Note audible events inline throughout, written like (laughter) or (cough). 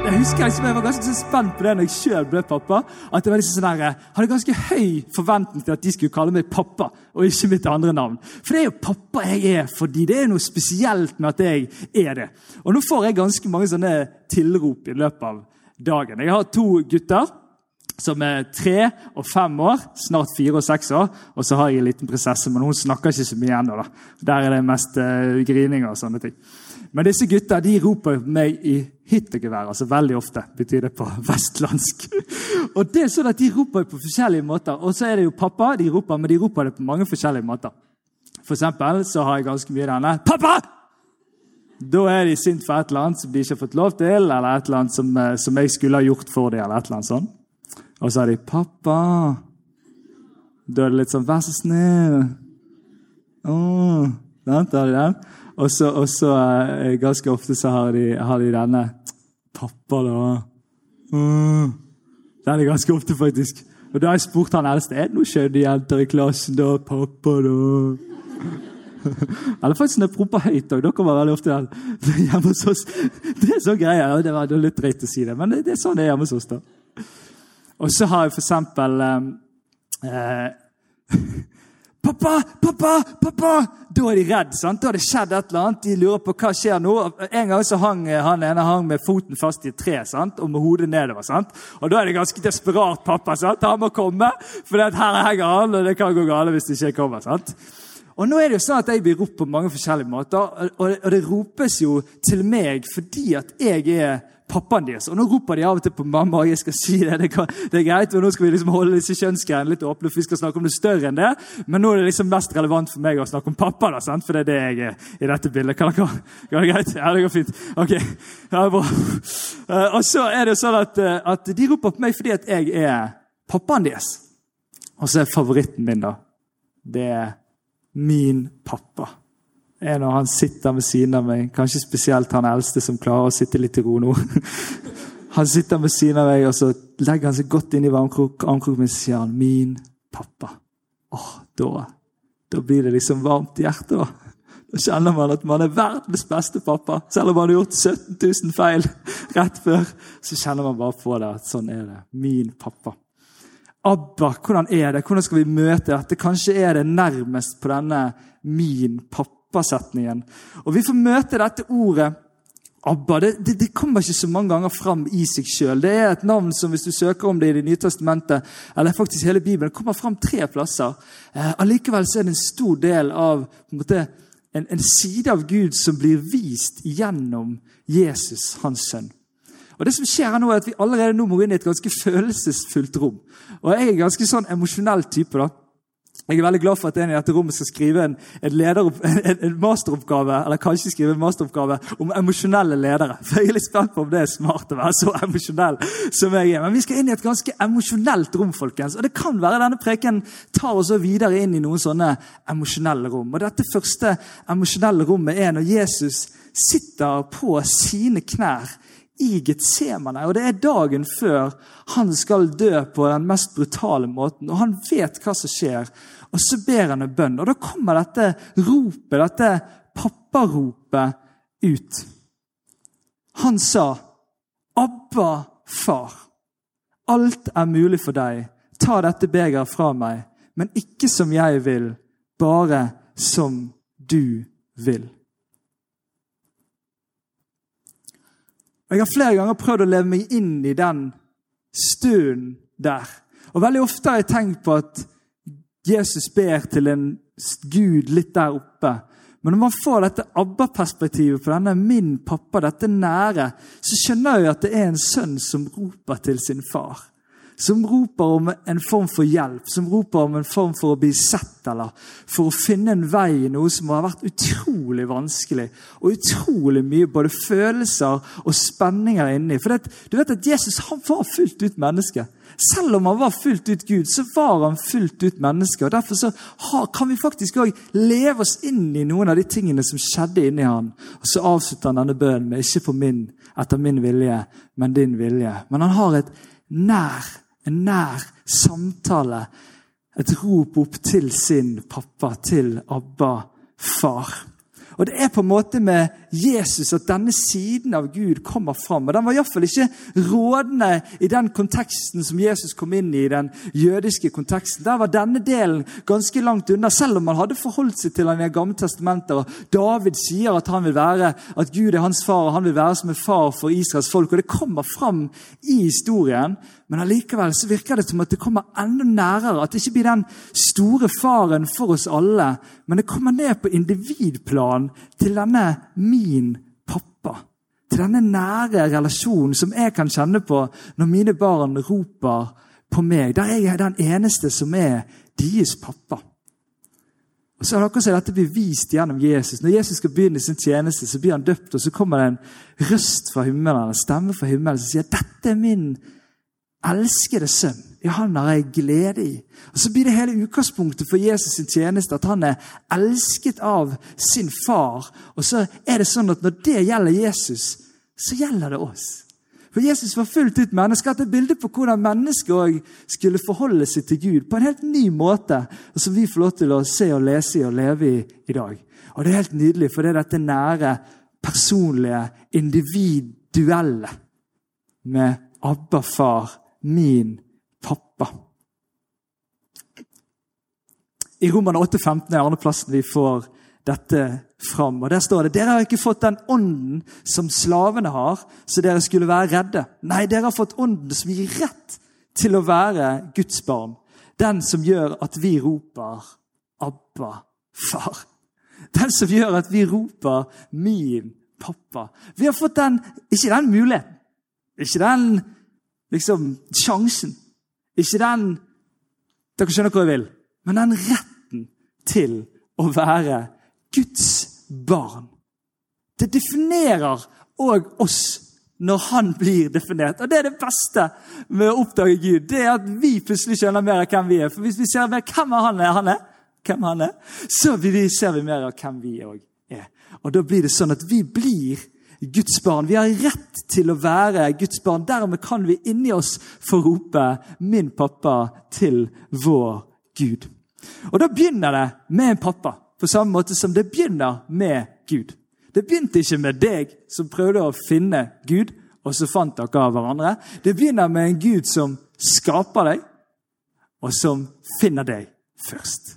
Jeg husker liksom, jeg var ganske så spent på det når jeg sjøl ble pappa. at Jeg liksom sånn der, jeg hadde ganske høy forventning til at de skulle kalle meg pappa. og ikke mitt andre navn. For det er jo pappa jeg er fordi det er noe spesielt med at jeg er det. Og nå får jeg ganske mange sånne tilrop i løpet av dagen. Jeg har to gutter som er tre og fem år, snart fire og seks år. Og så har jeg en liten prinsesse, men hun snakker ikke så mye ennå. Der er det mest uh, grining og sånne ting. Men disse gutta de roper meg i hytt altså Veldig ofte, betyr det på (laughs) vestlandsk. Og det er sånn at De roper på forskjellige måter. Og så er det jo pappa, de roper, men de roper det på mange forskjellige måter. For eksempel så har jeg ganske mye denne 'Pappa!' Da er de sint for et eller annet som de ikke har fått lov til, eller et eller annet som, eh, som jeg skulle ha gjort for dem. eller et eller annet sånt. Og så er de 'Pappa!' Da er det litt sånn 'Vær så snill'. Åh, da har de den. Og så, så eh, ganske ofte så har de, har de denne Pappa, da. Mm. Den er ganske ofte, faktisk. Og da har jeg spurt han eldste er det noen skjønne jenter i klassen. da, pappa da? (laughs) Eller faktisk når jeg promper høyt òg. Da kommer veldig ofte den hjemme hos oss. Det er sånn greie. Det var litt drøyt å si det, men det er sånn det er hjemme hos oss. da. Og så har jeg for eksempel eh, eh (laughs) Pappa! Pappa! Pappa! Da er de redd. sant? Da har det skjedd et eller annet. De lurer på hva skjer nå. En gang så hang han ene hang med foten fast i et tre sant? og med hodet nedover. sant? Og Da er det ganske desperat pappa. sant? Han må komme, for her henger han, og det kan gå galt hvis det ikke kommer. sant? Og nå er det jo sånn at Jeg blir ropt på mange forskjellige måter, og det ropes jo til meg fordi at jeg er pappaen deres. Og Nå roper de av og til på mamma. og jeg skal si Det det, kan, det er greit, og nå skal vi liksom holde disse kjønnsgreiene litt åpne. for vi skal snakke om det større enn det, Men nå er det liksom mest relevant for meg å snakke om pappa. da, sant? For det er det jeg er i dette bildet. Kan dere, går det greit? Ja, det går fint. Ok, ja, bra. Uh, og så er det sånn at, uh, at de roper på meg fordi at jeg er pappaen deres. Og så er favoritten min, da. Det er min pappa er når han sitter ved siden av meg. Kanskje spesielt han eldste som klarer å sitte litt i ro nå. (laughs) Han sitter ved siden av meg, og så legger han seg godt inn i armkroken min og sier han, 'Min pappa'. Åh, da, da blir det liksom varmt i hjertet. Da. da kjenner man at man er verdens beste pappa. Selv om man har gjort 17 000 feil (laughs) rett før, så kjenner man bare på det at sånn er det. Min pappa. Abba, hvordan er det? Hvordan skal vi møte dette? Kanskje er det nærmest på denne min pappa Abba-setningen. Og Vi får møte dette ordet Abba. Det, det, det, kommer ikke så mange ganger fram i seg sjøl. Det er et navn som hvis du søker om det i Det nye testamentet, eller faktisk hele Bibelen, kommer fram tre plasser. Eh, allikevel så er det en stor del av en, måte, en, en side av Gud som blir vist gjennom Jesus, hans sønn. Og det som skjer nå er at Vi allerede nå må inn i et ganske følelsesfullt rom. Og Jeg er en ganske sånn emosjonell type. da. Jeg er veldig glad for at en i dette rommet skal skrive en, en, leder, en, en, masteroppgave eller kanskje skrive en masteroppgave om emosjonelle ledere. For Jeg er litt spent på om det er smart å være så emosjonell som jeg er. Men vi skal inn i et ganske emosjonelt rom. folkens. Og Det kan være denne preken tar oss videre inn i noen sånne emosjonelle rom. Og Dette første emosjonelle rommet er når Jesus sitter på sine knær i Getsemane. Og det er dagen før han skal dø på den mest brutale måten. Og han vet hva som skjer. Og så ber han en bønn. Og da kommer dette ropet, dette papparopet, ut. Han sa, 'Abba, far, alt er mulig for deg. Ta dette begeret fra meg, men ikke som jeg vil, bare som du vil.' Jeg har flere ganger prøvd å leve meg inn i den stunden der. Og Veldig ofte har jeg tenkt på at Jesus ber til en Gud litt der oppe. Men når man får dette ABBA-perspektivet på denne min pappa, dette nære, så skjønner jeg at det er en sønn som roper til sin far. Som roper om en form for hjelp, som roper om en form for å bli sett, eller for å finne en vei i noe som har vært utrolig vanskelig, og utrolig mye både følelser og spenninger inni. For det, du vet at Jesus han var fullt ut menneske. Selv om han var fullt ut Gud, så var han fullt ut menneske. og Derfor så kan vi faktisk òg leve oss inn i noen av de tingene som skjedde inni han. Og Så avslutter han denne bønnen med 'ikke for min, etter min vilje, men din vilje'. Men han har et nær, en nær samtale, et rop opp til sin pappa, til Abba, far. Og Det er på en måte med Jesus at denne siden av Gud kommer fram. Og Den var iallfall ikke rådende i den konteksten som Jesus kom inn i. den jødiske konteksten. Der var denne delen ganske langt unna, selv om man hadde forholdt seg til han i Gamle testamenter. David sier at han vil være, at Gud er hans far, og han vil være som en far for Israels folk. og Det kommer fram i historien. Men allikevel så virker det som at det kommer enda nærere. At det ikke blir den store faren for oss alle, men det kommer ned på individplan til denne min pappa. Til denne nære relasjonen som jeg kan kjenne på når mine barn roper på meg. Der jeg er den eneste som er deres pappa. Og så har dere sett dette blir vist gjennom Jesus. Når Jesus skal begynne sin tjeneste, så blir han døpt, og så kommer det en røst fra himmelen, en stemme fra himmelen som sier dette er min elskede sønn. I han har jeg glede i. Og Så blir det hele utgangspunktet for Jesus' sin tjeneste at han er elsket av sin far. Og så er det sånn at når det gjelder Jesus, så gjelder det oss. For Jesus var fullt ut menneske. Hatt et bilde på hvordan mennesker òg skulle forholde seg til Gud på en helt ny måte, og som vi får lov til å se og lese i og leve i i dag. Og Det er helt nydelig, for det er dette nære, personlige, individuelle med Abba far min pappa. I Romerne 8,15 er andreplassen vi får dette fram. Og Der står det dere har ikke fått den ånden som slavene har, så dere skulle være redde. Nei, dere har fått ånden som gir rett til å være Guds barn. Den som gjør at vi roper 'Abba, far'. Den som gjør at vi roper 'min pappa'. Vi har fått den, ikke den muligheten, ikke den liksom sjansen. Ikke den Dere skjønner hva jeg vil. Men den retten til å være Guds barn. Det definerer òg oss når han blir definert. Og Det er det beste med å oppdage Gud. Det er at vi plutselig skjønner mer av hvem vi er. For Hvis vi ser mer hvem han er, han er, hvem han er så ser vi mer av hvem vi òg er. Og Da blir det sånn at vi blir Guds barn. Vi har rett til å være Guds barn. Dermed kan vi inni oss få rope 'min pappa' til vår Gud. Og Da begynner det med en pappa, på samme måte som det begynner med Gud. Det begynte ikke med deg som prøvde å finne Gud, og så fant dere av hverandre. Det begynner med en Gud som skaper deg, og som finner deg først.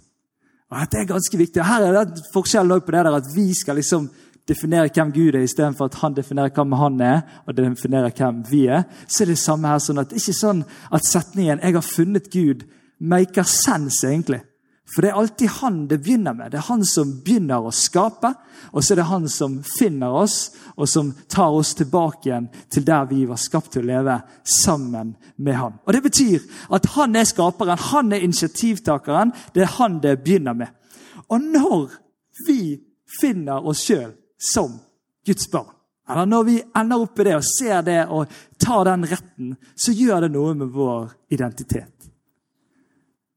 Og Dette er ganske viktig. Her er det forskjellen på det der at vi skal liksom definerer hvem Gud er, istedenfor at han definerer hvem han er, og definerer hvem vi er, så er det samme her. sånn at ikke sånn at setningen 'Jeg har funnet Gud' maker sense, egentlig. For det er alltid han det begynner med. Det er han som begynner å skape, og så er det han som finner oss, og som tar oss tilbake igjen til der vi var skapt til å leve sammen med han. Og Det betyr at han er skaperen, han er initiativtakeren. Det er han det begynner med. Og når vi finner oss sjøl som Guds barn. Eller når vi ender opp i det og ser det og tar den retten, så gjør det noe med vår identitet.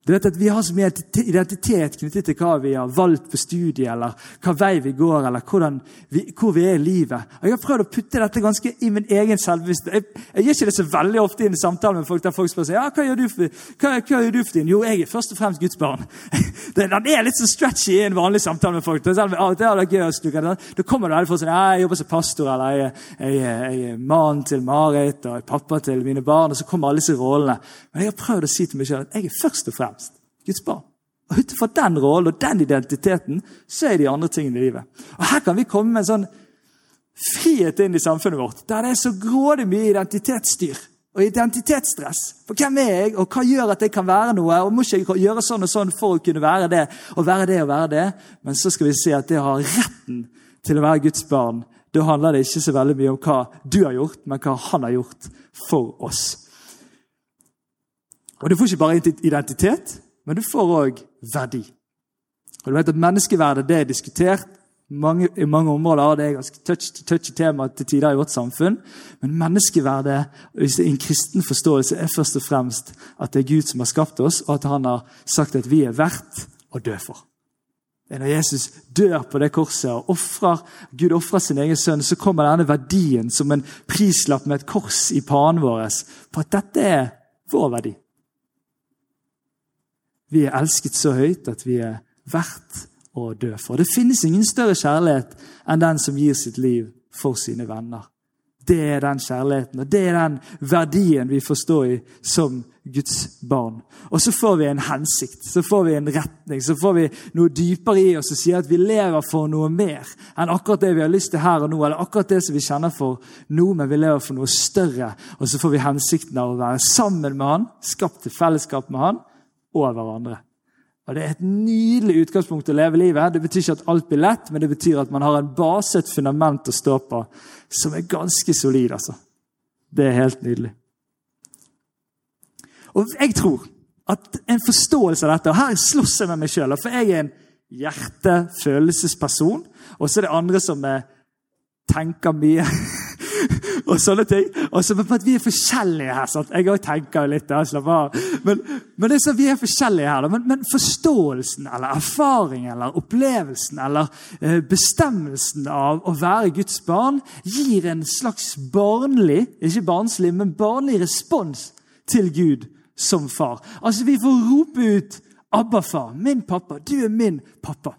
Du vet at Vi har så mye identitet knyttet til hva vi har valgt på studiet, eller hva vei vi går, eller vi, hvor vi er i livet. Jeg har prøvd å putte dette ganske i min egen selvbevissthet. Jeg, jeg, gjør ikke det så veldig ofte i en samtale med folk der folk spør seg, ja, hva gjør du for, hva, hva gjør du for din? Jo, jeg er først og fremst Guds barn. (laughs) Den er litt så stretchy i en vanlig samtale med folk. Det er, det er gøy å sluke det. Da kommer veldig for sånn, ja, jeg jobber som pastor, eller jeg, jeg, jeg er mannen til Marit og jeg er pappa til mine barn. Og så kommer alle disse rollene. Men jeg har prøvd å si til meg sjøl at jeg er først og fremst Guds barn. Og Ut fra den rollen og den identiteten så er de andre tingene i livet. Og Her kan vi komme med en sånn frihet inn i samfunnet vårt, der det er så grådig mye identitetsstyr og identitetsstress. For hvem er jeg, og hva gjør at jeg kan være noe? Og Må ikke jeg gjøre sånn og sånn for å kunne være det og være det og være det? Men så skal vi se at det å ha retten til å være Guds barn, da handler det ikke så veldig mye om hva du har gjort, men hva han har gjort for oss. Og Du får ikke bare identitet, men du får òg verdi. Og du vet at Menneskeverdet det er diskutert mange, i mange områder. Det er ganske touchy, touch tema til tider i vårt samfunn. Men menneskeverdet i en kristen forståelse er først og fremst at det er Gud som har skapt oss, og at han har sagt at vi er verdt å dø for. Det er Når Jesus dør på det korset og offrer, Gud ofrer sin egen sønn, så kommer denne verdien som en prislapp med et kors i panen vår på at dette er vår verdi. Vi er elsket så høyt at vi er verdt å dø for. Det finnes ingen større kjærlighet enn den som gir sitt liv for sine venner. Det er den kjærligheten og det er den verdien vi forstår i som Guds barn. Og så får vi en hensikt, så får vi en retning, så får vi noe dypere i oss som sier at vi lever for noe mer enn akkurat det vi har lyst til her og nå, eller akkurat det som vi kjenner for nå, men vi lever for noe større. Og så får vi hensikten av å være sammen med Han, skapt til fellesskap med Han og hverandre. Og Det er et nydelig utgangspunkt å leve livet. Det betyr ikke at alt blir lett, men det betyr at man har en base, et fundament å stå på, som er ganske solid. altså. Det er helt nydelig. Og jeg tror at en forståelse av dette Og her slåss jeg med meg sjøl, for jeg er en hjerte-følelsesperson. Og så er det andre som tenker mye. (laughs) og sånne ting. Og så at Vi er forskjellige her. sant? Jeg òg tenker litt. Da, slapp av. Men, men det er så vi er forskjellige her. Men, men, forståelsen eller erfaringen eller opplevelsen eller eh, bestemmelsen av å være Guds barn gir en slags barnlig ikke barnslig, men barnlig respons til Gud som far. Altså, Vi får rope ut 'Abba, far'. Min pappa. Du er min pappa.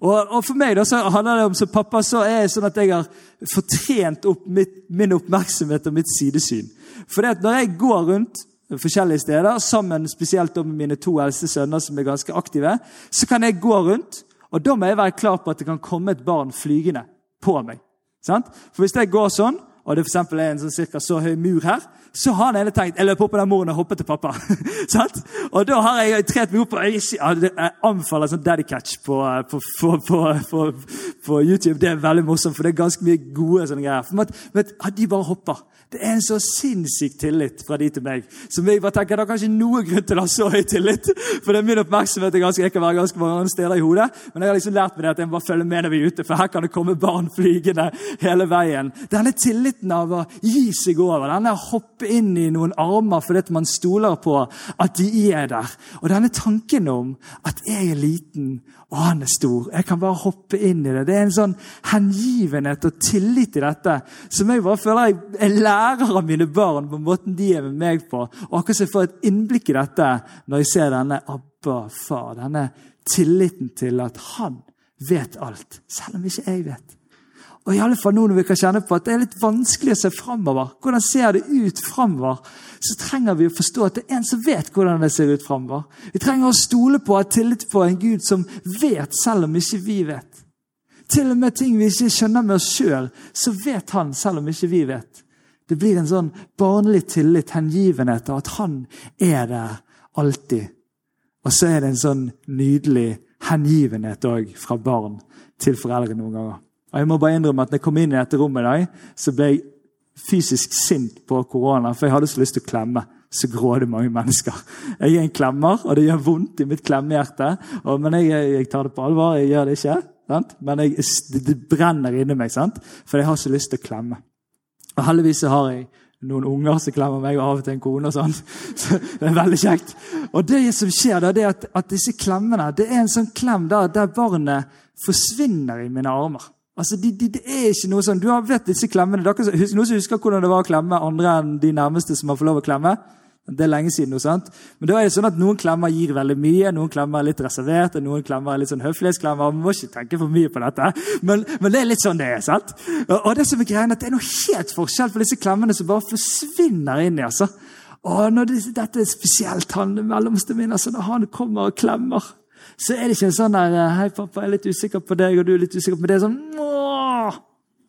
Og, og, For meg da, så handler det om som pappa så er jeg sånn at jeg har fortrent opp mitt, min oppmerksomhet og mitt sidesyn. For det at når jeg går rundt forskjellige steder, sammen spesielt med mine to eldste sønner, som er ganske aktive, så kan jeg gå rundt, og da må jeg være klar på at det kan komme et barn flygende på meg. Sant? For Hvis jeg går sånn, og det for er en sånn cirka så høy mur her, så har han ene tenkt jeg løper opp på den moren og hopper til pappa. (laughs) og da har jeg trent meg opp jeg, jeg anbefaler sånn daddy catch på, på, på, på, YouTube. Det er veldig morsomt, for det er ganske mye gode sånne greier. For, men, men, de bare hopper. Det er en så sinnssyk tillit fra de til meg. Som jeg bare tenker, Det er kanskje noe grunn til å ha så høy tillit. For det er min oppmerksomhet er ganske, jeg kan være ganske mange steder i hodet. Men jeg har liksom lært meg det at jeg må bare følge med når vi er ute, for her kan det komme barn (laughs) flygende hele veien. Denne tilliten av å gi seg over, denne å hoppe inn i noen armer fordi man stoler på at de er der. Og denne tanken om at jeg er liten og han er stor. Jeg kan bare hoppe inn i det. Det er en sånn hengivenhet og tillit i dette som jeg bare føler jeg, jeg lærer av mine barn på måten de er med meg på. Og akkurat så jeg får et innblikk i dette når jeg ser denne Abba far. Denne tilliten til at han vet alt, selv om ikke jeg vet. Og i alle fall nå når vi kan kjenne på at det er litt vanskelig å se framover. Hvordan ser det ut framover? Så trenger vi å forstå at det er en som vet hvordan det ser ut framover. Vi trenger å stole på og ha tillit på en Gud som vet, selv om ikke vi vet. Til og med ting vi ikke skjønner med oss sjøl, så vet han selv om ikke vi vet. Det blir en sånn barnlig tillit, hengivenhet av at han er der alltid. Og så er det en sånn nydelig hengivenhet òg fra barn til foreldre noen ganger. Og jeg må bare innrømme at når jeg kom inn i dette rommet i dag, så ble jeg fysisk sint på korona, for jeg hadde så lyst til å klemme så grådig mange mennesker. Jeg er en klemmer, og det gjør vondt i mitt klemmehjerte. Men jeg, jeg, tar det på alvor. Jeg gjør det ikke. Sant? Men jeg, det, brenner inni meg, sant? for jeg har så lyst til å klemme. Og Heldigvis har jeg noen unger som klemmer meg, og av og til en kone. og sånn. (laughs) Så Det er veldig kjekt. Og det som skjer da, det er at, at disse klemmene det er en sånn klem der, der barnet forsvinner i mine armer. Altså, det de, de er ikke noe sånn, Du har vet disse klemmene. Dere, noen som husker hvordan det var å klemme andre enn de nærmeste som har fått lov å klemme? Det er lenge siden. Noe, sant? Men da er det sånn at Noen klemmer gir veldig mye, noen klemmer er litt reserverte, noen klemmer er litt sånn høflighetsklemmer. Man må ikke tenke for mye på dette, men, men, det er litt sånn det er. sant? Og, det som er greien at det er noe helt forskjell for disse klemmene som bare forsvinner inn i. altså. Og når det, Dette er spesielt han mellomste min. altså Når han kommer og klemmer så er det ikke en sånn der eh, 'Hei, pappa, jeg er litt usikker på deg, og du er litt usikker på det.' Sånn, Åh!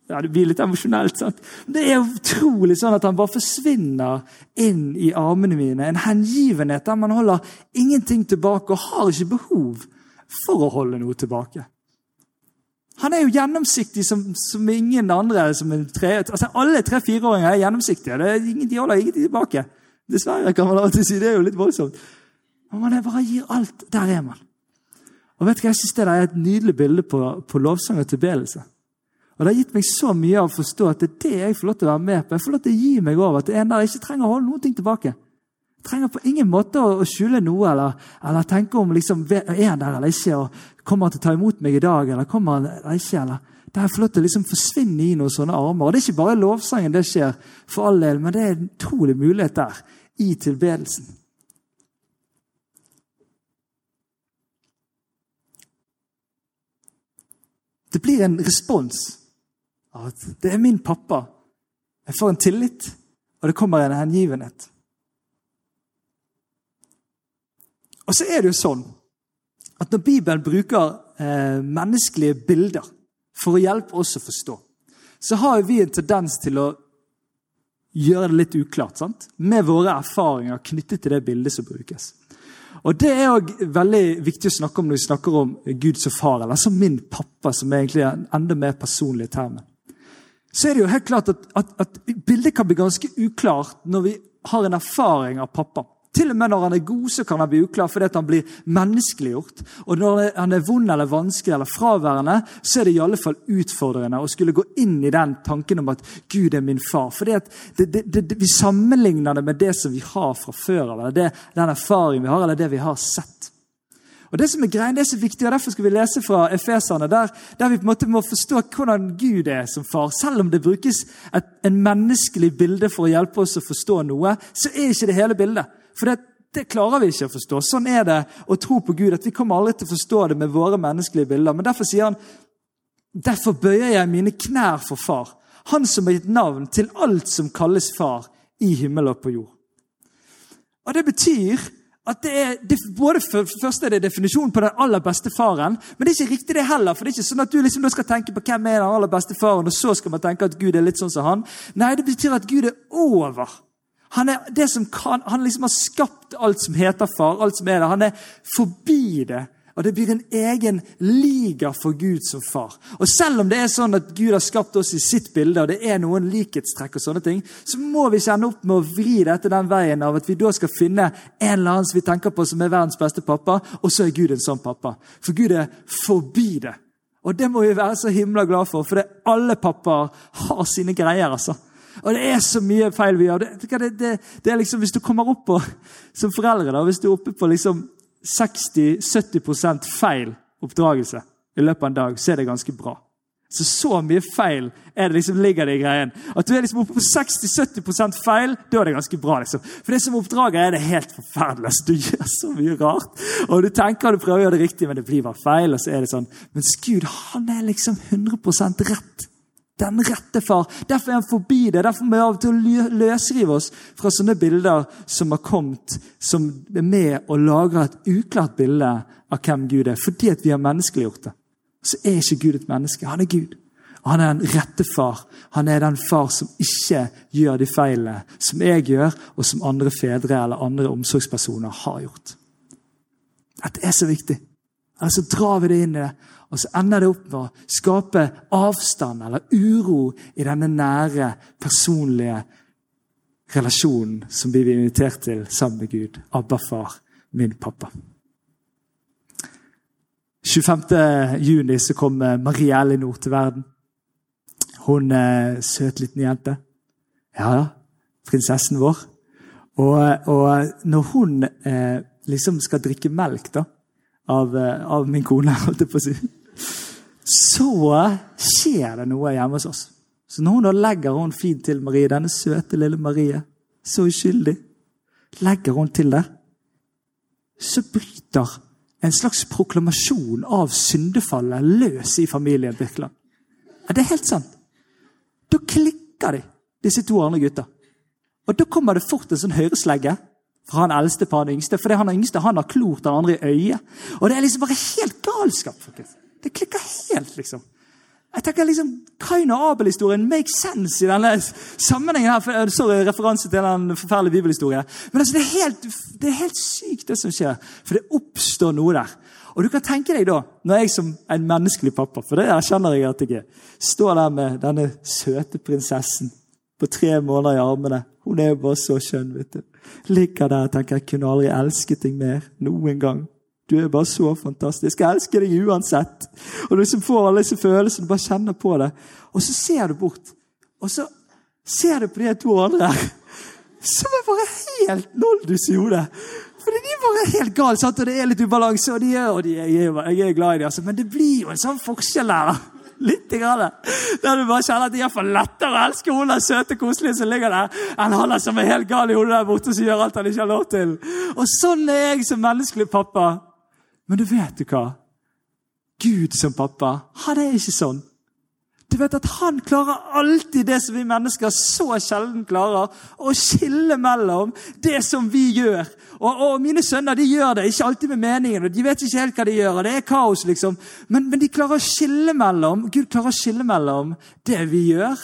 Ja, Det blir litt emosjonelt. sant? Det er utrolig sånn at han bare forsvinner inn i armene mine. En hengivenhet der man holder ingenting tilbake og har ikke behov for å holde noe tilbake. Han er jo gjennomsiktig som, som ingen andre. Som tre, altså alle tre-fireåringer er gjennomsiktige. Er ingen, de holder ingenting tilbake. Dessverre, kan man alltid si. Det er jo litt voldsomt. Men man bare gir alt. Der er man. Og vet du hva, Jeg synes det er et nydelig bilde på, på lovsang og tilbedelse. Og Det har gitt meg så mye av å forstå at det er det jeg får lov til å være med på. Jeg får lov til å gi meg over til er der jeg ikke trenger å holde noen ting tilbake. Jeg trenger på ingen måte å skjule noe eller, eller tenke om liksom, er han der eller ikke. og Kommer han til å ta imot meg i dag, eller kommer han eller ikke? eller der jeg får lov til å liksom forsvinne i noen sånne armer. Og Det er ikke bare lovsangen det skjer, for all del, men det er en utrolig mulighet der i tilbedelsen. Det blir en respons av at det er min pappa. Jeg får en tillit, og det kommer en hengivenhet. Og så er det jo sånn at når Bibelen bruker eh, menneskelige bilder for å hjelpe oss å forstå, så har vi en tendens til å gjøre det litt uklart sant? med våre erfaringer knyttet til det bildet som brukes. Og Det er også veldig viktig å snakke om når vi snakker om Gud som far, eller som min pappa, som er egentlig en enda mer personlig termen. Så er det jo helt klart at, at, at bildet kan bli ganske uklart når vi har en erfaring av pappa. Til og med når han er god, så kan han bli uklar fordi han blir menneskeliggjort. Og når han er vond eller vanskelig eller fraværende, så er det i alle fall utfordrende å skulle gå inn i den tanken om at Gud er min far. Det, det, det, Vi sammenligner det med det som vi har fra før eller den erfaringen vi har, eller det vi har sett. Og Det som er greien, det er så viktig, og derfor skal vi lese fra Efeserne, der, der, vi på en måte må forstå hvordan Gud er som far. Selv om det brukes et en menneskelig bilde for å hjelpe oss å forstå noe, så er ikke det hele bildet. For det, det, klarer vi ikke å forstå. Sånn er det å tro på Gud. at Vi kommer aldri til å forstå det med våre menneskelige bilder. Men derfor sier han derfor bøyer jeg mine knær for Far, Han som har gitt navn til alt som kalles Far i himmel og på jord. Og Det betyr at det er, både for, Først er det definisjonen på den aller beste faren, men det er ikke riktig det heller. for det er ikke sånn at du liksom skal tenke på hvem er den aller beste faren, og så skal man tenke at Gud er litt sånn som han. Nei, det betyr at Gud er over han er det som kan, han liksom har skapt alt som heter far. alt som er der. Han er forbi det. Og det blir en egen liga for Gud som far. Og Selv om det er sånn at Gud har skapt oss i sitt bilde, og det er noen likhetstrekk, og sånne ting, så må vi kjenne opp med å vri dette den veien av at vi da skal finne en eller annen som vi tenker på som er verdens beste pappa, og så er Gud en sånn pappa. For Gud er forbi det. Og det må vi være så himla glad for, for det alle pappaer har sine greier. altså. Og det er så mye feil vi gjør. Det, det, det, det er liksom, Hvis du kommer opp på, som foreldre da, hvis du er oppe på liksom 60-70 feil oppdragelse i løpet av en dag, så er det ganske bra. Så så mye feil er det liksom ligger det i greien. At du er liksom oppe på 60-70% feil, da er det ganske bra. liksom. For det som oppdrager er det helt forferdelig. Altså, du gjør så mye rart. Og du tenker du prøver å gjøre det riktig, men det blir bare feil. og så er det sånn. Mens Gud han er liksom 100% rett den rette far. Derfor er han forbi det. Derfor må vi av og til løsrive oss fra sånne bilder som har kommet, som er med og lager et uklart bilde av hvem Gud er. Fordi at vi har menneskeliggjort det. Så er ikke Gud et menneske. Han er Gud. Han er den rette far. Han er den far som ikke gjør de feilene som jeg gjør, og som andre fedre eller andre omsorgspersoner har gjort. Dette er så viktig. Altså drar vi det inn i det. Og så ender det opp med å skape avstand eller uro i denne nære, personlige relasjonen som vi blir invitert til sammen med Gud. Abba, far, min pappa. 25. juni så kom Marie Elinor til verden. Hun er søt liten jente. Ja, prinsessen vår. Og, og når hun eh, liksom skal drikke melk da, av, eh, av min kone, (laughs) holdt jeg på å si så skjer det noe hjemme hos oss. Så når hun da legger hun fint til Marie, denne søte lille Marie, så uskyldig, legger hun til der, så bryter en slags proklamasjon av syndefallet løs i familien Birkeland. Ja, det er helt sant. Da klikker de, disse to andre gutta. Og da kommer det fort en sånn høyreslegge fra han eldste på han yngste. For han yngste han har klort den andre i øyet. Og det er liksom bare helt galskap. folkens. Det klikker helt, liksom. Jeg tenker liksom, Kain og Abel-historien makes sense i denne sammenhengen. her, for, Sorry, referanse til den forferdelige bibelhistorien. Men altså, det, er helt, det er helt sykt, det som skjer. For det oppstår noe der. Og du kan tenke deg da, når jeg som en menneskelig pappa for det erkjenner jeg at jeg er, står der med denne søte prinsessen på tre måneder i armene. Hun er jo bare så skjønn. vet du. Ligger der og tenker jeg kunne aldri elsket deg mer. Noen gang. Du er bare så fantastisk. Jeg elsker deg uansett. Og du liksom får alle disse følelsene, bare kjenner på det. Og så ser du bort, og så ser du på de to andre som er bare helt noldus i hodet. Fordi de er bare helt gale, sant? og det er litt ubalanse. og, de er, og de er, jeg, er, jeg glad i dem, altså. Men det blir jo en sånn forskjell der. da. Litt. Grann. Der du bare kjenner at det er lettere å elske hun der søte, koselige som ligger der, enn han der som er helt gal i hodet der borte som gjør alt han ikke har lov til. Og sånn er jeg som menneskelig pappa. Men du vet du hva? Gud som pappa, han er ikke sånn. Du vet at Han klarer alltid det som vi mennesker så sjelden klarer. Å skille mellom det som vi gjør. Og, og Mine sønner de gjør det, ikke alltid med meningen. og De vet ikke helt hva de gjør. og Det er kaos, liksom. Men, men de klarer å skille mellom Gud klarer å skille mellom det vi gjør,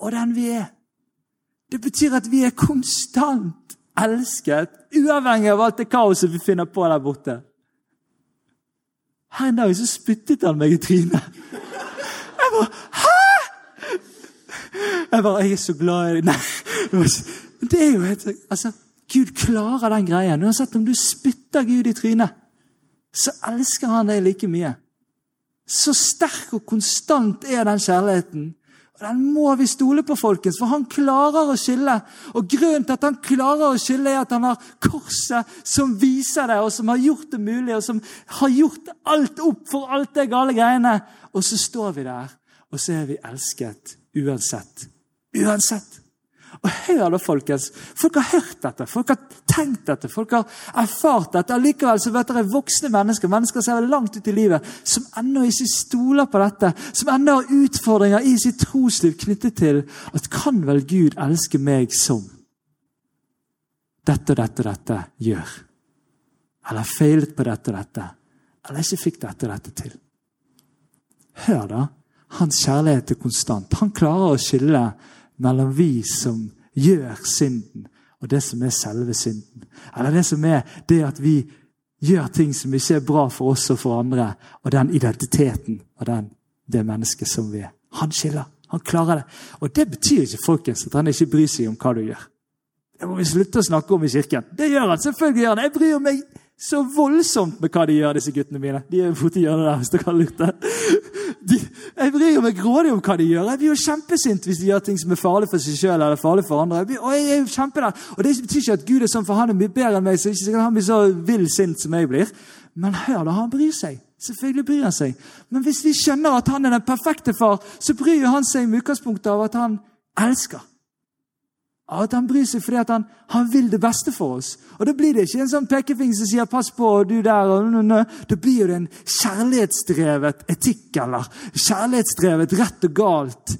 og den vi er. Det betyr at vi er konstant elsket, uavhengig av alt det kaoset vi finner på der borte. Her en dag så spyttet han meg i trynet. Jeg bare Hæ?! Jeg bare Jeg er så glad i. Nei. Det er jo helt altså, Gud klarer den greien. Uansett om du spytter Gud i trynet, så elsker han deg like mye. Så sterk og konstant er den kjærligheten. Og Den må vi stole på, folkens, for han klarer å skille. Og Grunnen til at han klarer å skille, er at han har korset som viser det, og som har gjort det mulig, og som har gjort alt opp for alt det gale greiene. Og så står vi der, og så er vi elsket uansett. Uansett. Og hør da, folkens. Folk har hørt dette, folk har tenkt dette, folk har erfart dette. Allikevel så vet dere voksne mennesker mennesker som er langt ut i livet, som ennå ikke stoler på dette, som ennå har utfordringer i sitt trosliv knyttet til at kan vel Gud elske meg som dette og dette og dette gjør? Eller feilet på dette og dette? Eller ikke fikk dette og dette til? Hør, da. Hans kjærlighet er konstant. Han klarer å skille mellom vi som gjør synden, og det som er selve synden. Eller det som er det at vi gjør ting som ikke er bra for oss og for andre, og den identiteten og den, det mennesket som vi er. Han skiller. Han klarer det. Og det betyr ikke folkens, at han ikke bryr seg om hva du gjør. Det må vi slutte å snakke om i kirken. Det gjør han. selvfølgelig gjør han. Jeg bryr meg så voldsomt med hva de gjør, disse guttene mine. De er borti hjørnet der, hvis dere har lurt det. Jeg bryr meg grådig om hva de gjør. Jeg blir jo kjempesint hvis de gjør ting som er farlig for seg sjøl eller farlig for andre. Jeg blir, og jeg er jo kjempeder. Og Det betyr ikke at Gud er sånn, for han er mye bedre enn meg. så ikke han blir så vill sint som jeg blir. Men hør da, han bryr seg. Selvfølgelig bryr han seg. Men hvis vi skjønner at han er den perfekte far, så bryr han seg med utgangspunktet av at han elsker. At han bryr seg fordi han, han, vil det beste for oss. Og Da blir det ikke en sånn pekefinger som sier 'pass på, du der'. Og, nø, nø. Da blir det en kjærlighetsdrevet etikk eller kjærlighetsdrevet rett og galt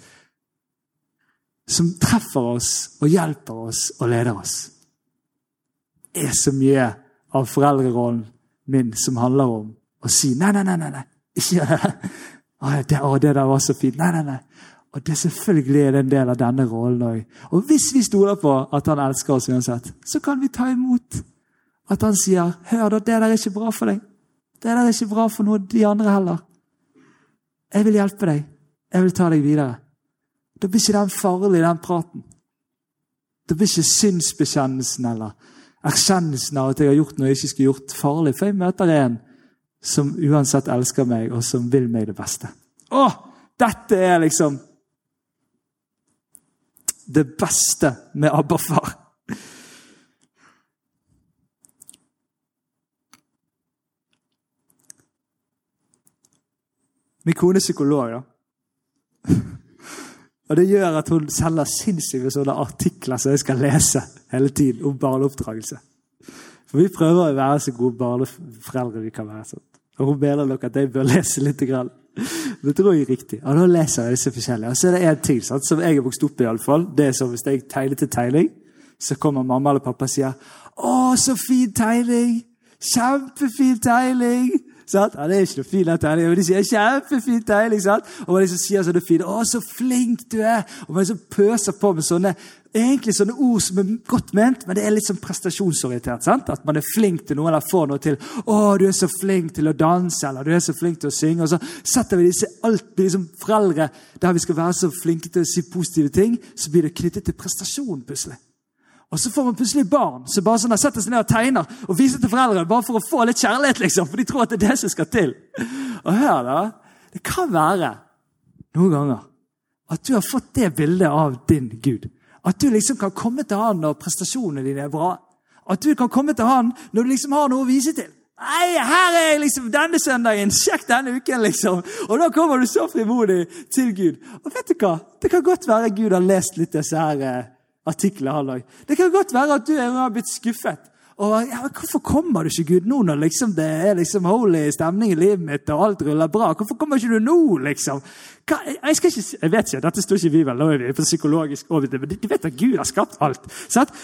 som treffer oss og hjelper oss og leder oss. Det er så mye av foreldrerollen min som handler om å si 'nei, nei, nei', nei, ikke gjør. Å, det, å, det der var så fint. Nei, nei, nei. Og det selvfølgelig er en del av denne rollen òg. Og hvis vi stoler på at han elsker oss uansett, så kan vi ta imot at han sier 'Hør, da, det der er ikke bra for deg.' 'Det der er ikke bra for noen de andre heller.' 'Jeg vil hjelpe deg. Jeg vil ta deg videre.' Da blir ikke den farlig, den praten. Da blir ikke synsbekjennelsen eller erkjennelsen av at jeg har gjort noe jeg ikke skulle gjort, farlig. For jeg møter en som uansett elsker meg, og som vil meg det beste. Å, dette er liksom det beste med Abba-far. Min kone er psykolog, da. Og Det gjør at hun selger sinnssyke sånne artikler som jeg skal lese hele tiden om barneoppdragelse. For Vi prøver å være så gode barneforeldre vi kan være. Sånn. Og Hun mener nok at jeg bør lese litt. Grann. Det tror jeg er riktig. Og da leser jeg disse forskjellige. Og så er det én ting sant, som jeg har vokst opp i. alle fall. Det er som Hvis jeg tegner til tegning, så kommer mamma eller pappa og sier 'Å, så fin tegning! Kjempefin tegning!' Sant? Ja, det er ikke noe fin tegning, men de sier 'kjempefin tegning'. Sant? Og man liksom sier sånne fine 'Å, så flink du er!' Og man liksom pøser på med sånne egentlig sånne ord som er godt ment, men det er litt sånn prestasjonsorientert. sant? At man er flink til noe eller får noe til. 'Å, du er så flink til å danse', eller 'du er så flink til å synge'. Og så setter vi disse alt liksom foreldre der vi skal være så flinke til å si positive ting, så blir det knyttet til prestasjon plutselig. Og så får man plutselig barn som bare sånn setter seg ned og tegner og viser til foreldrene bare for å få litt kjærlighet, liksom, for de tror at det er det som skal til. Og hør da, Det kan være noen ganger at du har fått det bildet av din Gud. At du liksom kan komme til han når prestasjonene dine er bra. At du kan komme til han når du liksom har noe å vise til. Nei, her er jeg liksom denne søndagen! Sjekk denne uken, liksom! Og da kommer du så frimodig til Gud. Og vet du hva? Det kan godt være Gud har lest litt disse her eh, artiklene. han òg. Det kan godt være at du har blitt skuffet. Og ja, Hvorfor kommer du ikke, Gud, nå når liksom det er liksom holy stemning i livet mitt og alt ruller bra? Hvorfor kommer ikke du nå, liksom? Hva, jeg, ikke, jeg, vet ikke, Dette står ikke vi vel, nå er vi på psykologisk overbevist, men du vet at Gud har skapt alt. Sant?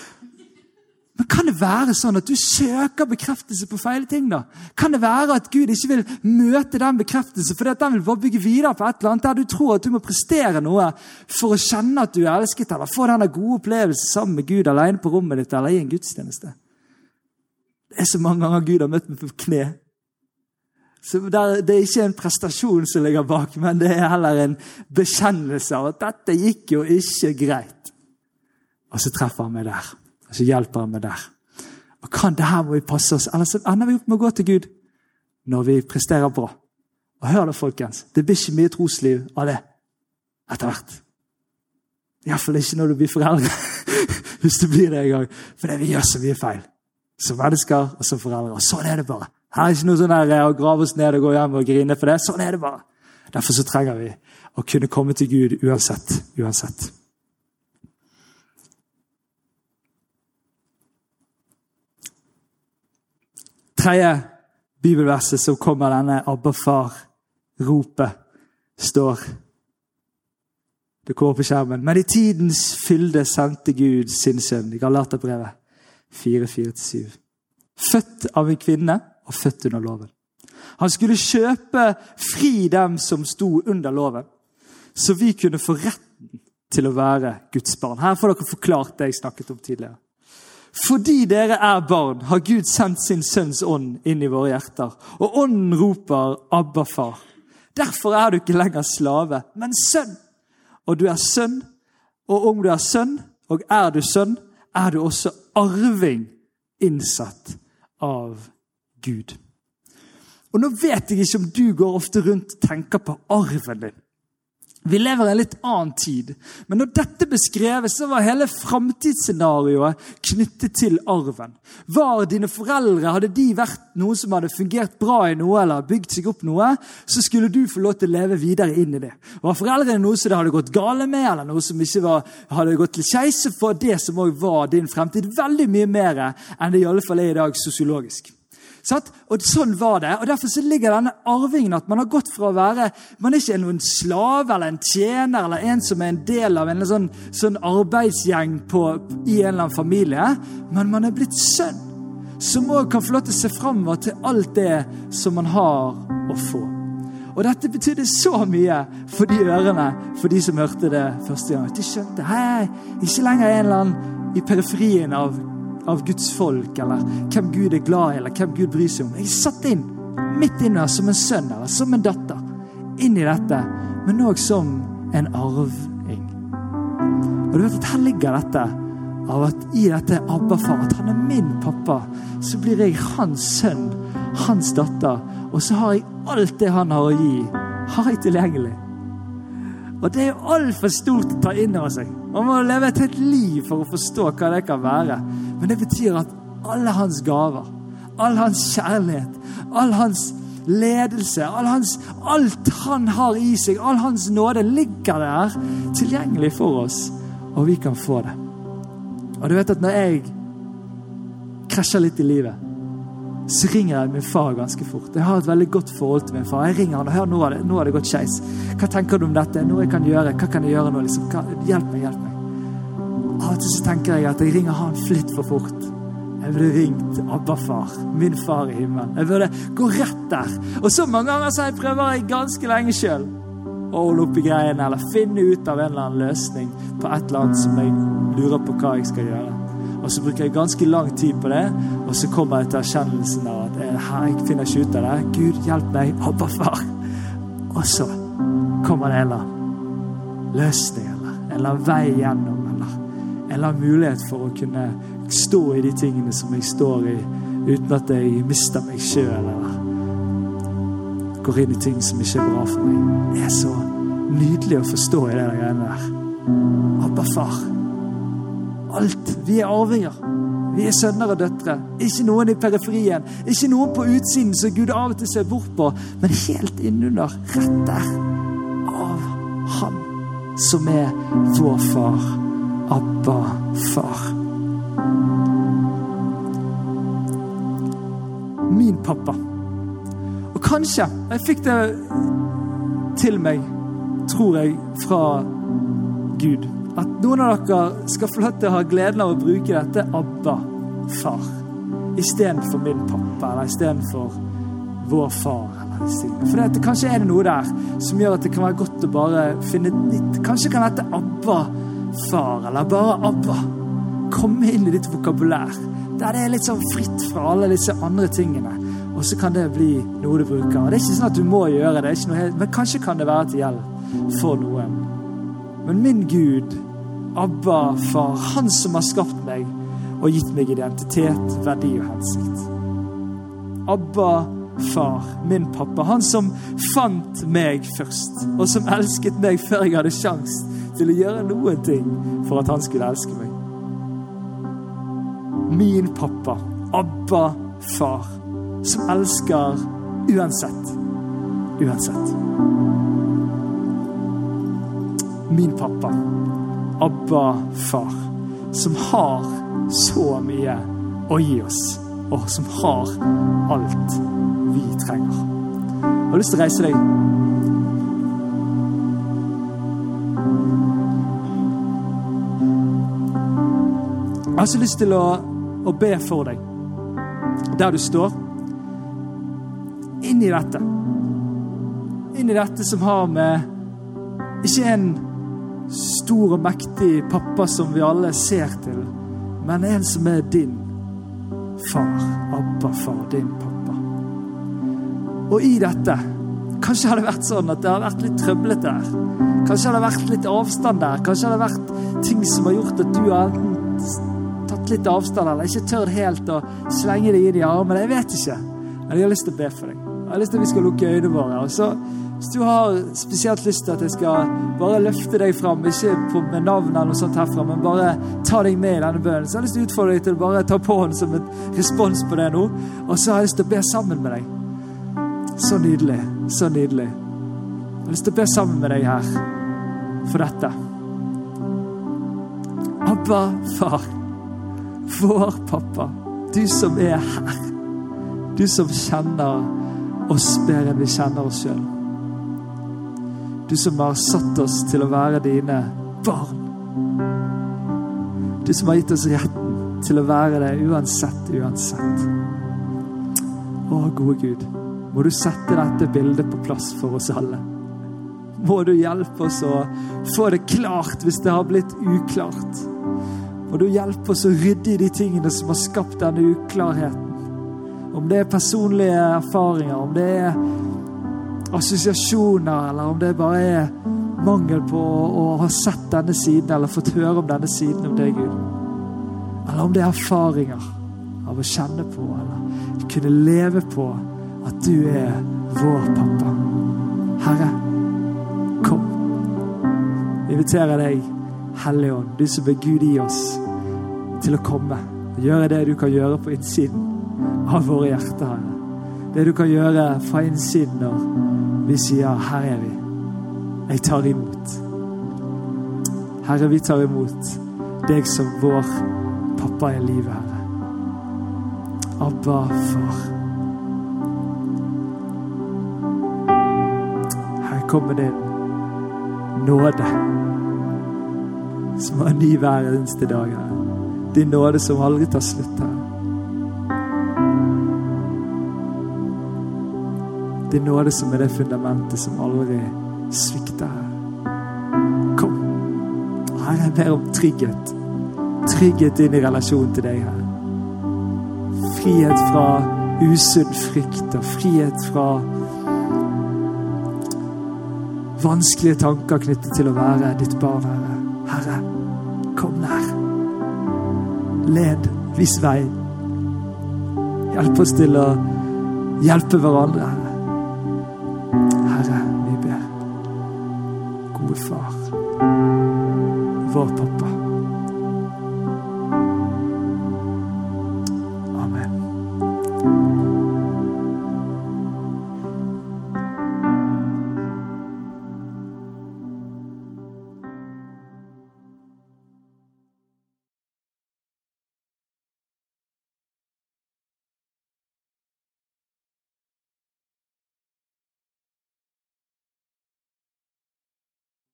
Men kan det være sånn at du søker bekreftelse på feil ting? da? Kan det være at Gud ikke vil møte den bekreftelsen fordi at den vil bare bygge videre på et eller annet der du tror at du må prestere noe for å kjenne at du er elsket, eller få denne gode opplevelsen sammen med Gud alene på rommet ditt eller i en gudstjeneste? Det er så mange ganger Gud har møtt meg på kne. Så Det er ikke en prestasjon som ligger bak, men det er heller en bekjennelse av at dette gikk jo ikke greit. Og så treffer han meg der. Og så hjelper han meg der. Og kan det her må vi passe oss, Ellers ender vi opp med å gå til Gud når vi presterer bra. Og hør da, folkens. Det blir ikke mye trosliv av det etter hvert. Iallfall ikke når du blir foreldre. (laughs) Hvis du blir det en gang. For det vi gjør så mye feil. Som mennesker og som foreldre. Og sånn er det bare. Her er ikke noe sånn her, å grave oss ned og gå hjem og grine for det. Sånn er det bare. Derfor så trenger vi å kunne komme til Gud uansett. uansett. tredje bibelverset som kommer denne Abba far-ropet, står Det kommer på skjermen. Men i tidens fylde sendte Gud sin sønn. I Galaterbrevet 4.4-7. Født av en kvinne og født under loven. Han skulle kjøpe fri dem som sto under loven, så vi kunne få retten til å være Guds barn. Her får dere forklart det jeg snakket om tidligere. Fordi dere er barn, har Gud sendt sin sønns ånd inn i våre hjerter. Og ånden roper 'Abba, far'. Derfor er du ikke lenger slave, men sønn. Og du er sønn, og om du er sønn, og er du sønn, er du også arving innsatt av Gud. Og Nå vet jeg ikke om du går ofte rundt og tenker på arven din. Vi lever i en litt annen tid. Men når dette beskreves, så var hele framtidsscenarioet knyttet til arven. Var dine foreldre, Hadde de vært noen som hadde fungert bra i noe, eller bygd seg opp noe, så skulle du få lov til å leve videre inn i det. Var foreldrene noe som det hadde gått gale med, eller noe som ikke var, hadde gått til skeis, så var det som òg var din fremtid, veldig mye mer enn det i alle fall er i dag sosiologisk. Og Sånn var det. og Derfor så ligger denne arvingen at man har gått fra å være Man er ikke noen slave eller en tjener eller en som er en del av en sånn, sånn arbeidsgjeng på, i en eller annen familie, men man er blitt sønn. Som òg kan få lov til å se framover til alt det som man har å få. Og Dette betydde så mye for de ørene, for de som hørte det første gang. De skjønte hei, ikke lenger en eller annen i periferien av av Guds folk, eller hvem Gud er glad i, eller hvem Gud bryr seg om. Jeg er satt inn midt inne som en sønn eller som en datter inn i dette, men òg som en arving. Og du vet at Her ligger dette av at i dette Abba-far, at han er min pappa, så blir jeg hans sønn, hans datter. Og så har jeg alt det han har å gi, har jeg tilgjengelig. Og det er altfor stort å ta inn over seg. Man må leve et helt liv for å forstå hva det kan være. Men det betyr at alle hans gaver, all hans kjærlighet, all hans ledelse, all hans, alt han har i seg, all hans nåde, ligger der tilgjengelig for oss, og vi kan få det. Og du vet at når jeg krasjer litt i livet så ringer jeg min far ganske fort. Jeg har et veldig godt forhold til min far. Jeg ringer han og hører nå har det, nå har det gått skeis. Hva tenker du om dette? Noe jeg kan gjøre? Hva kan jeg gjøre nå? Liksom? hjelp meg, hjelp meg. Av og til så tenker jeg at jeg ringer han litt for fort. Jeg burde ringt Abba-far, min far i himmelen. Jeg burde gå rett der. Og så mange ganger så jeg prøver jeg ganske lenge sjøl å holde opp greiene eller finne ut av en eller annen løsning på et eller annet som jeg lurer på hva jeg skal gjøre. Og så bruker jeg ganske lang tid på det, og så kommer jeg til erkjennelsen av at jeg, jeg finner ikke ut av det. Gud, hjelp meg. Abba, far. Og så kommer det en eller annen løsning eller en eller annen vei gjennom, eller eller annen mulighet for å kunne stå i de tingene som jeg står i, uten at jeg mister meg sjøl eller går inn i ting som ikke er bra for meg. Det er så nydelig å forstå i det greiene der. Abba, far. Alt. Vi er arvinger. Vi er sønner og døtre. Ikke noen i periferien. Ikke noen på utsiden som Gud av og til ser bort på, men helt innunder, rett der, av Han som er vår far. Abba, far. Min pappa. Og kanskje Jeg fikk det til meg, tror jeg, fra Gud. At noen av dere skal få lov til å ha gleden av å bruke dette Abba, far, istedenfor min pappa, eller istedenfor vår far. For det, kanskje er det noe der som gjør at det kan være godt å bare finne nytt Kanskje kan dette Abba, far, eller bare Abba, komme inn i ditt vokabulær. Der det er litt sånn fritt fra alle disse andre tingene. Og så kan det bli noe du bruker. Det er ikke sånn at du må gjøre det, helt, men kanskje kan det være til hjelp for noen. Men min Gud, Abba, far, han som har skapt meg og gitt meg identitet, verdi og hensikt. Abba, far, min pappa, han som fant meg først, og som elsket meg før jeg hadde sjans til å gjøre noen ting for at han skulle elske meg. Min pappa, Abba, far, som elsker uansett. Uansett min pappa, Abba far, som har så mye å gi oss, og som har alt vi trenger. Jeg har lyst til å reise deg. Jeg har så lyst til å, å be for deg, der du står, inn i dette. Inn i dette som har med ikke en stor og mektig pappa som vi alle ser til, men en som er din far. Abba-far, din pappa. Og i dette Kanskje har det vært sånn at det har vært litt trøblete der. Kanskje har det vært litt avstand der. Kanskje har det vært ting som har gjort at du har tatt litt avstand eller ikke tør helt å slenge deg inn i armene. Jeg vet ikke. Men jeg har lyst til å be for deg. Jeg har lyst til at vi skal lukke øynene våre. og så hvis du har spesielt lyst til at jeg skal bare løfte deg fram, ikke med navn eller noe sånt herfra, men bare ta deg med i denne bønnen, så har jeg lyst til å utfordre deg til å bare ta på den som et respons på det nå. Og så har jeg lyst til å be sammen med deg. Så nydelig. Så nydelig. Jeg har lyst til å be sammen med deg her for dette. Abba, far. Vår pappa. Du som er her. Du som kjenner oss bedre enn vi kjenner oss sjøl. Du som har satt oss til å være dine barn. Du som har gitt oss retten til å være det uansett, uansett. Å, gode Gud, må du sette dette bildet på plass for oss alle. Må du hjelpe oss å få det klart hvis det har blitt uklart. Må du hjelpe oss å rydde i de tingene som har skapt denne uklarheten. Om det er personlige erfaringer, om det er assosiasjoner, eller om det bare er mangel på å, ha sett denne siden eller fått høre om denne siden om deg, Gud. Eller om det er erfaringer av å kjenne på eller kunne leve på at du er vår pappa. Herre, kom. Vi inviterer deg, Hellige Ånd, du som er Gud i oss, til å komme og gjøre det du kan gjøre på innsiden av våre hjerter, Herre. Det du kan gjøre fra innsiden når vi sier 'Her er vi'. Jeg tar imot. Herre, vi tar imot deg som vår pappa i livet, Herre. Abba, far. Her kommer din nåde, som har ny hver eneste dag, Herre. Din nåde som aldri tar slutt, Herre. Er nåde som er det fundamentet som aldri svikter. Kom. Her jeg ber om trygghet. Trygghet inn i relasjonen til deg, her. Frihet fra usunn frykt og frihet fra vanskelige tanker knyttet til å være ditt barn, Herre. Herre, kom nær. Led. Vis vei. Hjelp oss til å hjelpe hverandre,